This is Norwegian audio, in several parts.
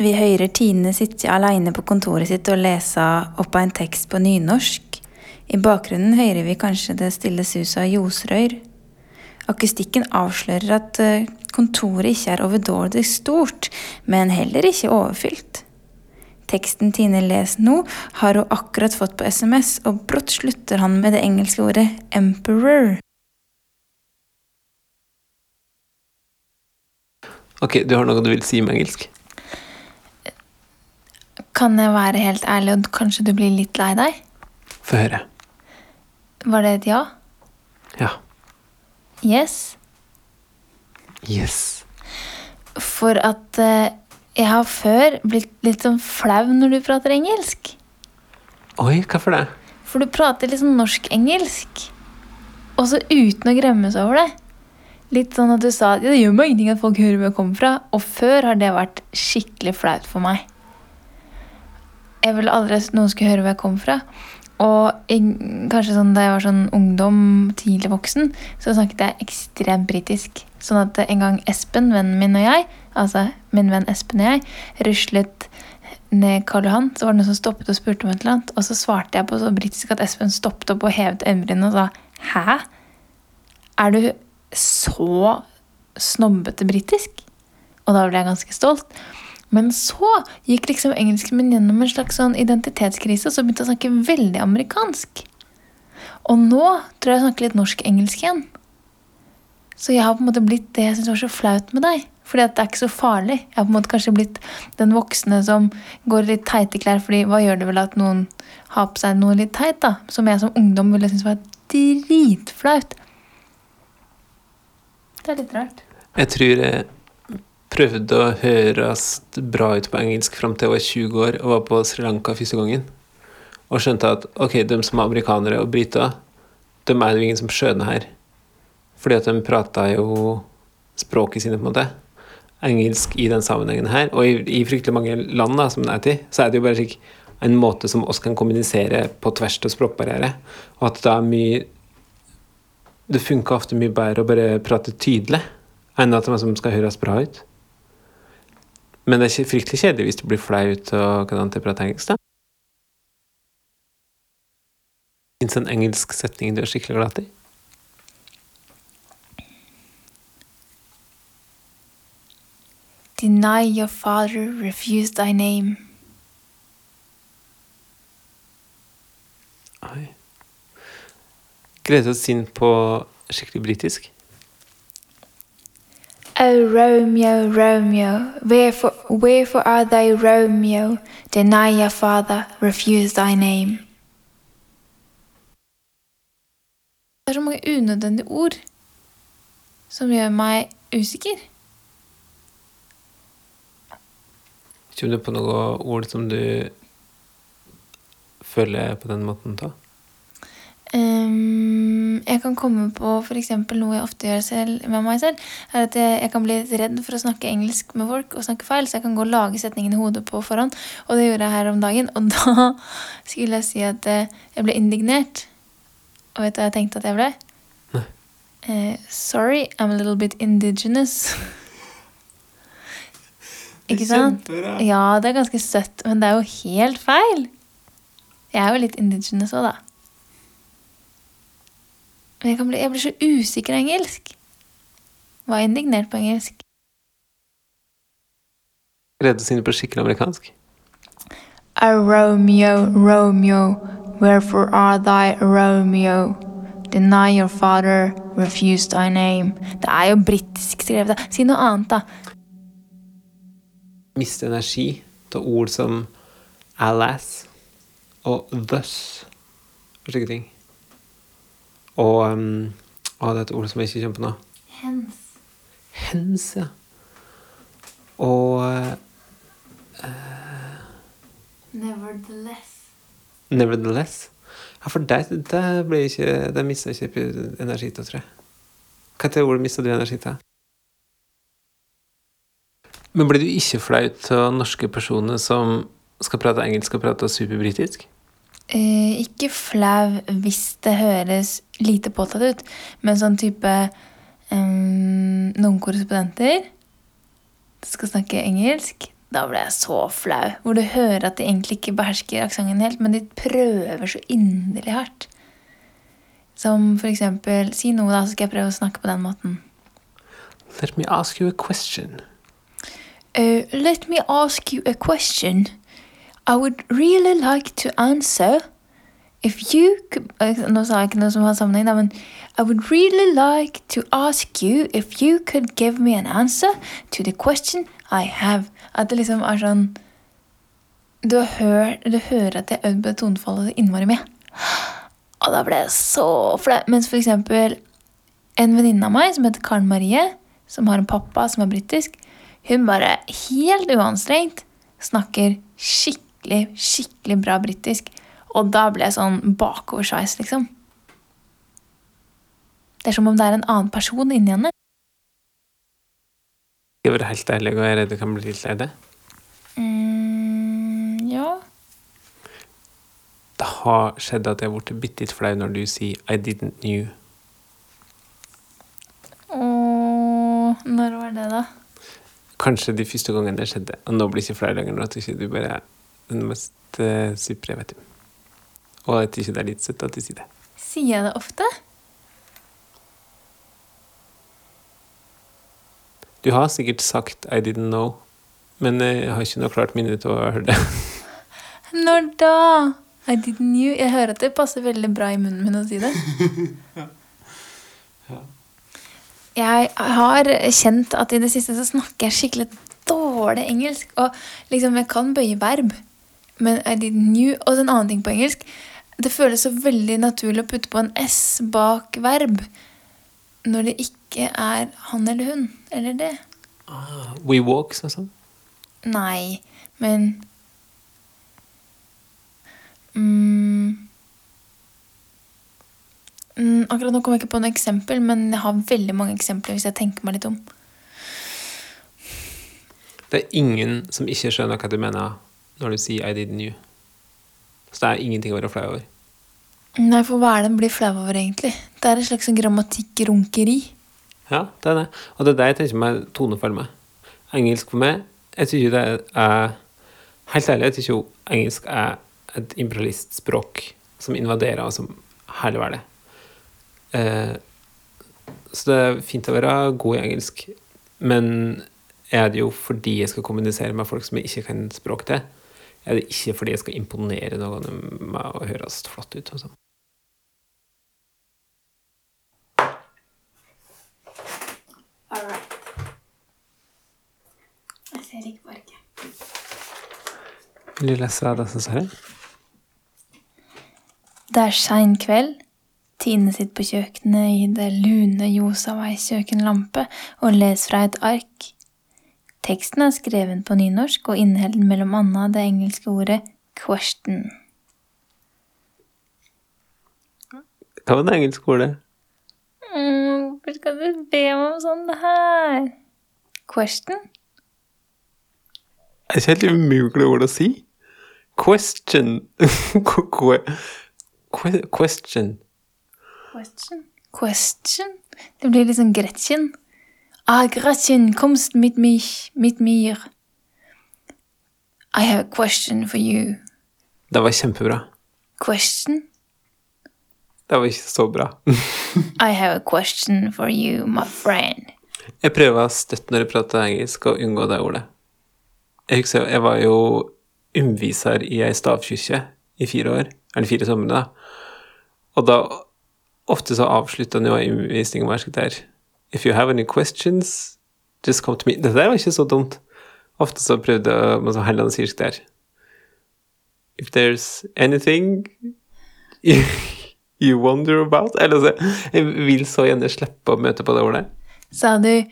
Vi hører Tine sitte alene på kontoret sitt og lese opp av en tekst på nynorsk. I bakgrunnen hører vi kanskje det stille suset av ljosrør. Akustikken avslører at eh, kontoret ikke er overdådig stort, men heller ikke overfylt. Teksten Tine leser nå, har hun akkurat fått på SMS, og brått slutter han med det engelske ordet 'emperor'. Ok, du har noe du vil si med engelsk? Kan jeg være helt ærlig, og kanskje du blir litt lei deg? Få høre. Var det et ja? Ja. Yes? Yes. For at eh, jeg har før blitt litt sånn flau når du prater engelsk. Oi, hvorfor det? For du prater litt sånn norsk-engelsk. Og så uten å gremmes over det. Litt sånn at du sa ja, det gjør meg ingenting at folk hører hvor jeg kommer fra. Og før har det vært skikkelig flaut for meg. Jeg ville aldri at noen skulle høre hvor jeg kom fra. Og jeg, kanskje sånn da jeg var sånn ungdom, tidlig voksen, så snakket jeg ekstremt britisk. Sånn at en gang Espen, vennen min og jeg, altså min venn Espen og jeg, ruslet ned Karl Johan, så var det noen som stoppet og spurte om et eller annet. Og så svarte jeg på så britisk at Espen stoppet opp og hevet øyenbrynene og sa Hæ? Er du så snobbete britisk? Og da ble jeg ganske stolt. Men så gikk liksom engelsken min gjennom en slags sånn identitetskrise, og så begynte jeg å snakke veldig amerikansk. Og nå tror jeg jeg snakker litt norsk-engelsk igjen. Så jeg har på en måte blitt det jeg syns var så flaut med deg. Fordi at det er ikke så farlig. Jeg har på en måte kanskje blitt den voksne som går i litt teite klær, fordi hva gjør det vel at noen har på seg noe litt teit, da? Som jeg som ungdom ville synes var dritflaut. Det er litt rart. Jeg tror jeg prøvde å høres bra ut på engelsk fram til jeg var 20 år og var på Sri Lanka første gangen. Og skjønte at ok, de som er amerikanere og briter, de er jo ingen som skjønner her. Fordi at de prater jo språket sine, på en måte. Engelsk i den sammenhengen her. Og i, i fryktelig mange land da, som det er til, så er det jo bare slik en måte som oss kan kommunisere på tvers av språkbarriere. Og at det er mye Det funker ofte mye bedre å bare prate tydelig enn at man skal høres bra ut. Men det er fryktelig kjedelig hvis du blir flaut og kan prate engelsk, da. Fins en engelsk setning du er skikkelig glad i? Deny your father, refuse thy name. Oi. Greier du å si på skikkelig britisk? Oh, Romeo, Romeo, wherefore, wherefore are thou, Romeo? Deny your father, refuse thy name. Det er så mange unødvendige ord som gjør meg usikker. Kommer du på noen ord som du føler på den måten da? Um, jeg kan komme på f.eks. noe jeg ofte gjør selv, med meg selv. er at jeg, jeg, kan bli redd for å snakke engelsk med folk og snakke feil. Så jeg kan gå og lage setningen i hodet på forhånd. Og det gjorde jeg her om dagen. Og da skulle jeg si at uh, jeg ble indignert. Og vet du hva jeg tenkte at jeg ble? Nei. Uh, sorry, I'm a little bit indigenous. Ikke sant? Ja, det er ganske søtt, men det er jo helt feil. Jeg er jo litt indigenous òg, da. Men jeg, bli, jeg, blir så usikker engelsk. Var indignert på engelsk. Redd å si det på skikkelig amerikansk? A Romeo, Romeo, wherefore are thy Romeo? Deny your father, refuse thy name. Det er jo britisk skrevet. Si noe annet, da miste energi til ord som alas og thus og slike ting. Og um, å, det er et ord som jeg ikke kommer på nå. Hens. Hens, ja. Og uh, Nevertheless. Nevertheless. Ja, for det, det blir ikke Det mista ikke energi til, tror jeg. Hva er det ordet mista du energi til? Men blir du ikke flaut av norske personer som skal prate engelsk og prate superbritisk? Eh, ikke flau hvis det høres lite påtatt ut, men sånn type um, Noen korrespondenter skal snakke engelsk. Da ble jeg så flau. Hvor du hører at de egentlig ikke behersker aksenten helt, men de prøver så inderlig hardt. Som for eksempel Si noe, da, så skal jeg prøve å snakke på den måten. Let me ask you a question. Uh, let me ask you a question. I would really like to answer if you could eh, Nå sa jeg ikke noe som har sammenheng, da, men I would really like to ask you if you could give me an answer to the question I have. At det liksom er sånn Du, hør, du hører at jeg øvde på tonefallet innmari mye. Og da ble jeg så flau. Mens for eksempel en venninne av meg som heter Karen Marie, som har en pappa som er britisk, hun bare helt uanstrengt snakker skikkelig, skikkelig skikkelig bra britisk. Og da ble jeg sånn bakoversveis, liksom. Det er som om det er en annen person inni henne. Jeg være helt ærlig, og jeg er redd du kan bli litt lei deg? Mm, ja. Det har skjedd at jeg har blitt bitte litt flau når du sier 'I didn't knew'. Åh, når var det, da? Kanskje de første gangene det skjedde. Og nå blir jeg ikke flau lenger. Nå at ikke du bare den mest uh, supre, vet du. Og at ikke det er litt søtt at du sier det. Sier jeg det ofte? Du har sikkert sagt 'I didn't know', men jeg har ikke noe klart minne til å høre det. Når da? I didn't know. Jeg hører at det passer veldig bra i munnen min å si det. ja. Jeg har kjent at i det siste så snakker jeg skikkelig dårlig engelsk. Og liksom, jeg kan bøye verb, men I didn't knew Og en annen ting på engelsk. Det føles så veldig naturlig å putte på en S bak verb når det ikke er han eller hun eller det. We walk, sånn sånn. Nei, men mm, mm, Akkurat nå kommer jeg ikke på noe eksempel, men jeg har veldig mange eksempler hvis jeg tenker meg litt om. Det er ingen som ikke skjønner hva du mener når du sier 'I didn't you'. Så det er ingenting å være flau over. Nei, for hva er det en blir flau over, egentlig? Det er et slags grammatikk-runkeri. Ja, det er det. Og det er det jeg tenker meg tonefall med. Engelsk for meg Jeg syns det er Helt ærlig, jeg syns jo engelsk er et imperialistspråk som invaderer og som hele verden. Eh, så det er fint å være god i engelsk, men er det jo fordi jeg skal kommunisere med folk som jeg ikke kan språk til? Er det ikke fordi jeg skal imponere noen med å høres flott ut? Altså. All right. Jeg ser ikke på arket. Vil du lese det som står her? Det er sein kveld. Tine sitter på kjøkkenet i det lune ljoset av ei kjøkkenlampe og leser fra et ark. Teksten er skrevet på nynorsk og inneholder mellom annet det engelske ordet 'question'. Hva var det engelske ordet? Mm, Hvorfor skal du be meg om sånn det her? Question? Det er ikke helt umulig ord å si. Question. Que- que- Question. Question? Question? Det blir litt sånn Gretchen. Ah, Gretchen, kommst mit mich, mit mir. I have a question for you. Det var kjempebra. Question? Det var ikke så bra. I have a question for you, my friend. Jeg prøver å støtt når jeg prater engelsk, og unngå det ordet. Jeg husker jeg var jo underviser i ei stavkirke i fire år, eller fire somre, da. Og da ofte så avslutta jo undervisninga med der If you have any questions, just come to me. Det der var ikke så dumt. Ofte så prøvde jeg men så Helland sier der If there's anything you, you wonder about Eller så Jeg vil så gjerne slippe å møte på det ordet. Sa du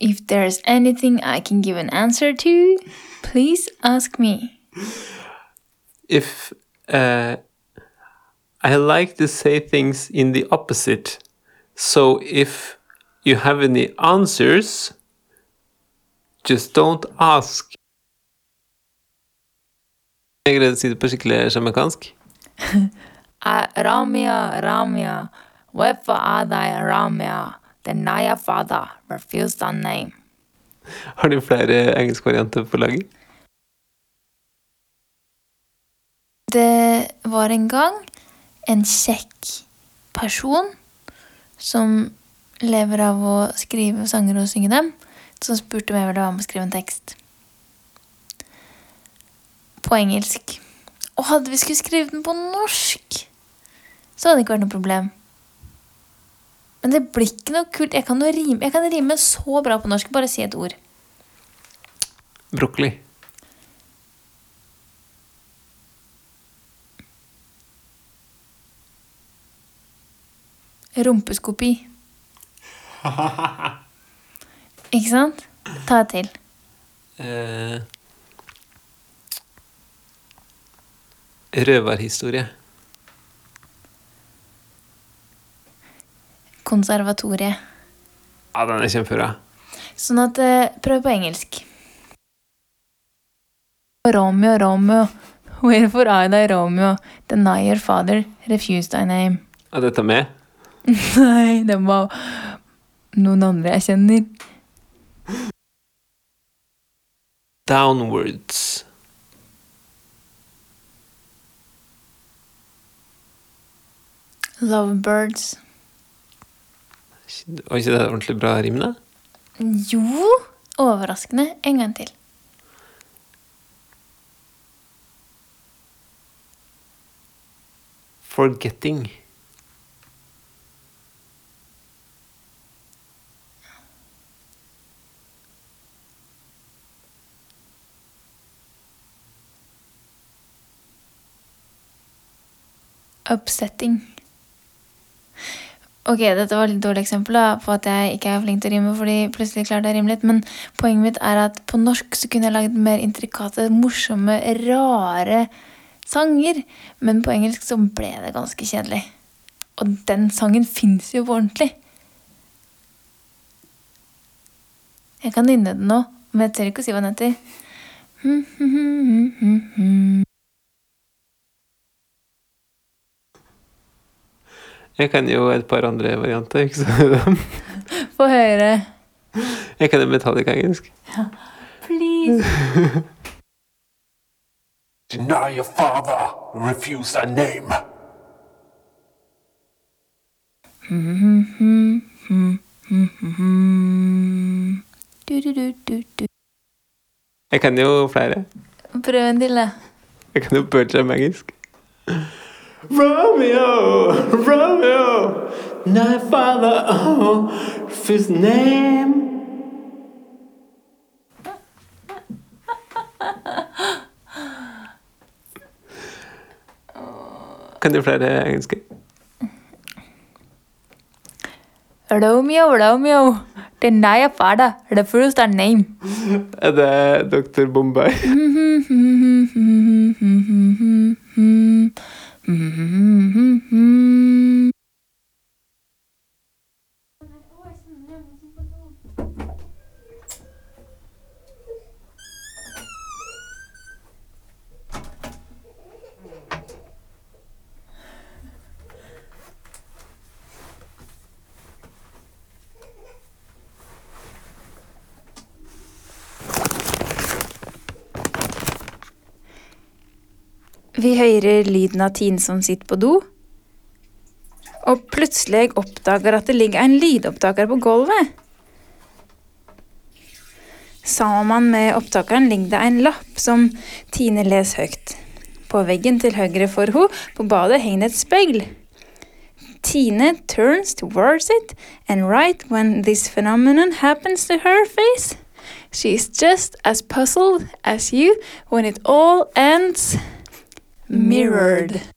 If there's anything I can give an answer to, please ask me. if uh, I like to say things in the opposite. So if you have any answers, just don't ask. Jeg greide å si det på skikkelig sjamarkansk. Ah, Ramia, Ramia. hvorfor er deg Ramia? Den nye fader, refuse the name. Har du flere engelske varianter på laget? Det var en gang en kjekk person som lever av å skrive sanger og synge dem, som spurte om jeg ville være med å skrive en tekst. På engelsk. Og hadde vi skulle skrive den på norsk, så hadde det ikke vært noe problem. Men det blir ikke noe kult. Jeg kan, rime, jeg kan rime så bra på norsk. Bare si et ord. Brokkoli. Rumpeskopi. Ikke sant? Ta et til. Eh, røverhistorie. Konservatoriet. Ja, den er kjempebra. Sånn at eh, Prøv på engelsk. Romeo, Romeo, wherefore I thy Romeo, deny your father, refuse thy name. Er dette med? Nei, det var noen andre jeg kjenner. Downwards. Lovebirds. Var ikke det ordentlig bra rim, da? Jo, overraskende. En gang til. Forgetting. Upsetting. Ok, dette var et dårlig eksempel da, på at jeg ikke er flink til å rime, fordi plutselig klarte jeg å rime litt, men poenget mitt er at på norsk så kunne jeg lagd mer intrikate, morsomme, rare sanger, men på engelsk så ble det ganske kjedelig. Og den sangen fins jo på ordentlig. Jeg kan nynne den nå, men jeg tør ikke å si hva den heter. Jeg kan jo et par andre varianter. ikke sant? Få høre. Jeg kan jo Metallica engelsk. Ja. Please. Deny your father, refuse thy name. Du, du, du, du, du. Jeg kan jo flere. Prøv en til, da. Jeg kan jo Bertram engelsk. Romeo, Romeo, my father, oh, his name. Kan du flere engelske? Romeo, Romeo, deny your father, refuse thy name. Er det Dr. Bombay? Vi hører lyden av Tine som sitter på do. Plutselig oppdager at det ligger en lydopptaker på gulvet. Sammen med opptakeren ligger det en lapp som Tine leser høyt. På veggen til høyre for henne på badet henger et speil. Tine turns towards it, and right when this phenomenon happens to her face, she's just as puzzled as you when it all ends mirrored.